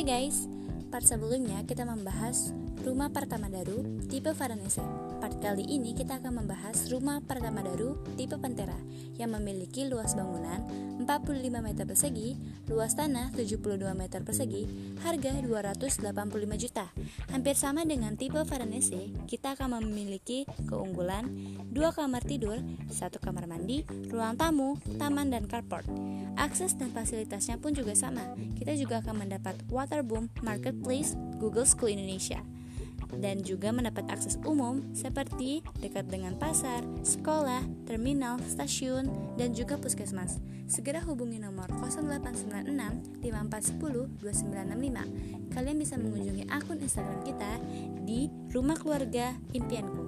Bye guys! Part sebelumnya kita membahas rumah pertama daru tipe Varanese. Part kali ini kita akan membahas rumah pertama daru tipe Pantera yang memiliki luas bangunan 45 meter persegi, luas tanah 72 meter persegi, harga 285 juta. Hampir sama dengan tipe Varanese, kita akan memiliki keunggulan dua kamar tidur, satu kamar mandi, ruang tamu, taman dan carport. Akses dan fasilitasnya pun juga sama. Kita juga akan mendapat Waterboom Marketplace Google School Indonesia dan juga mendapat akses umum seperti dekat dengan pasar, sekolah, terminal, stasiun, dan juga puskesmas. Segera hubungi nomor 0896 5410 2965. Kalian bisa mengunjungi akun Instagram kita di Rumah Keluarga Impianku.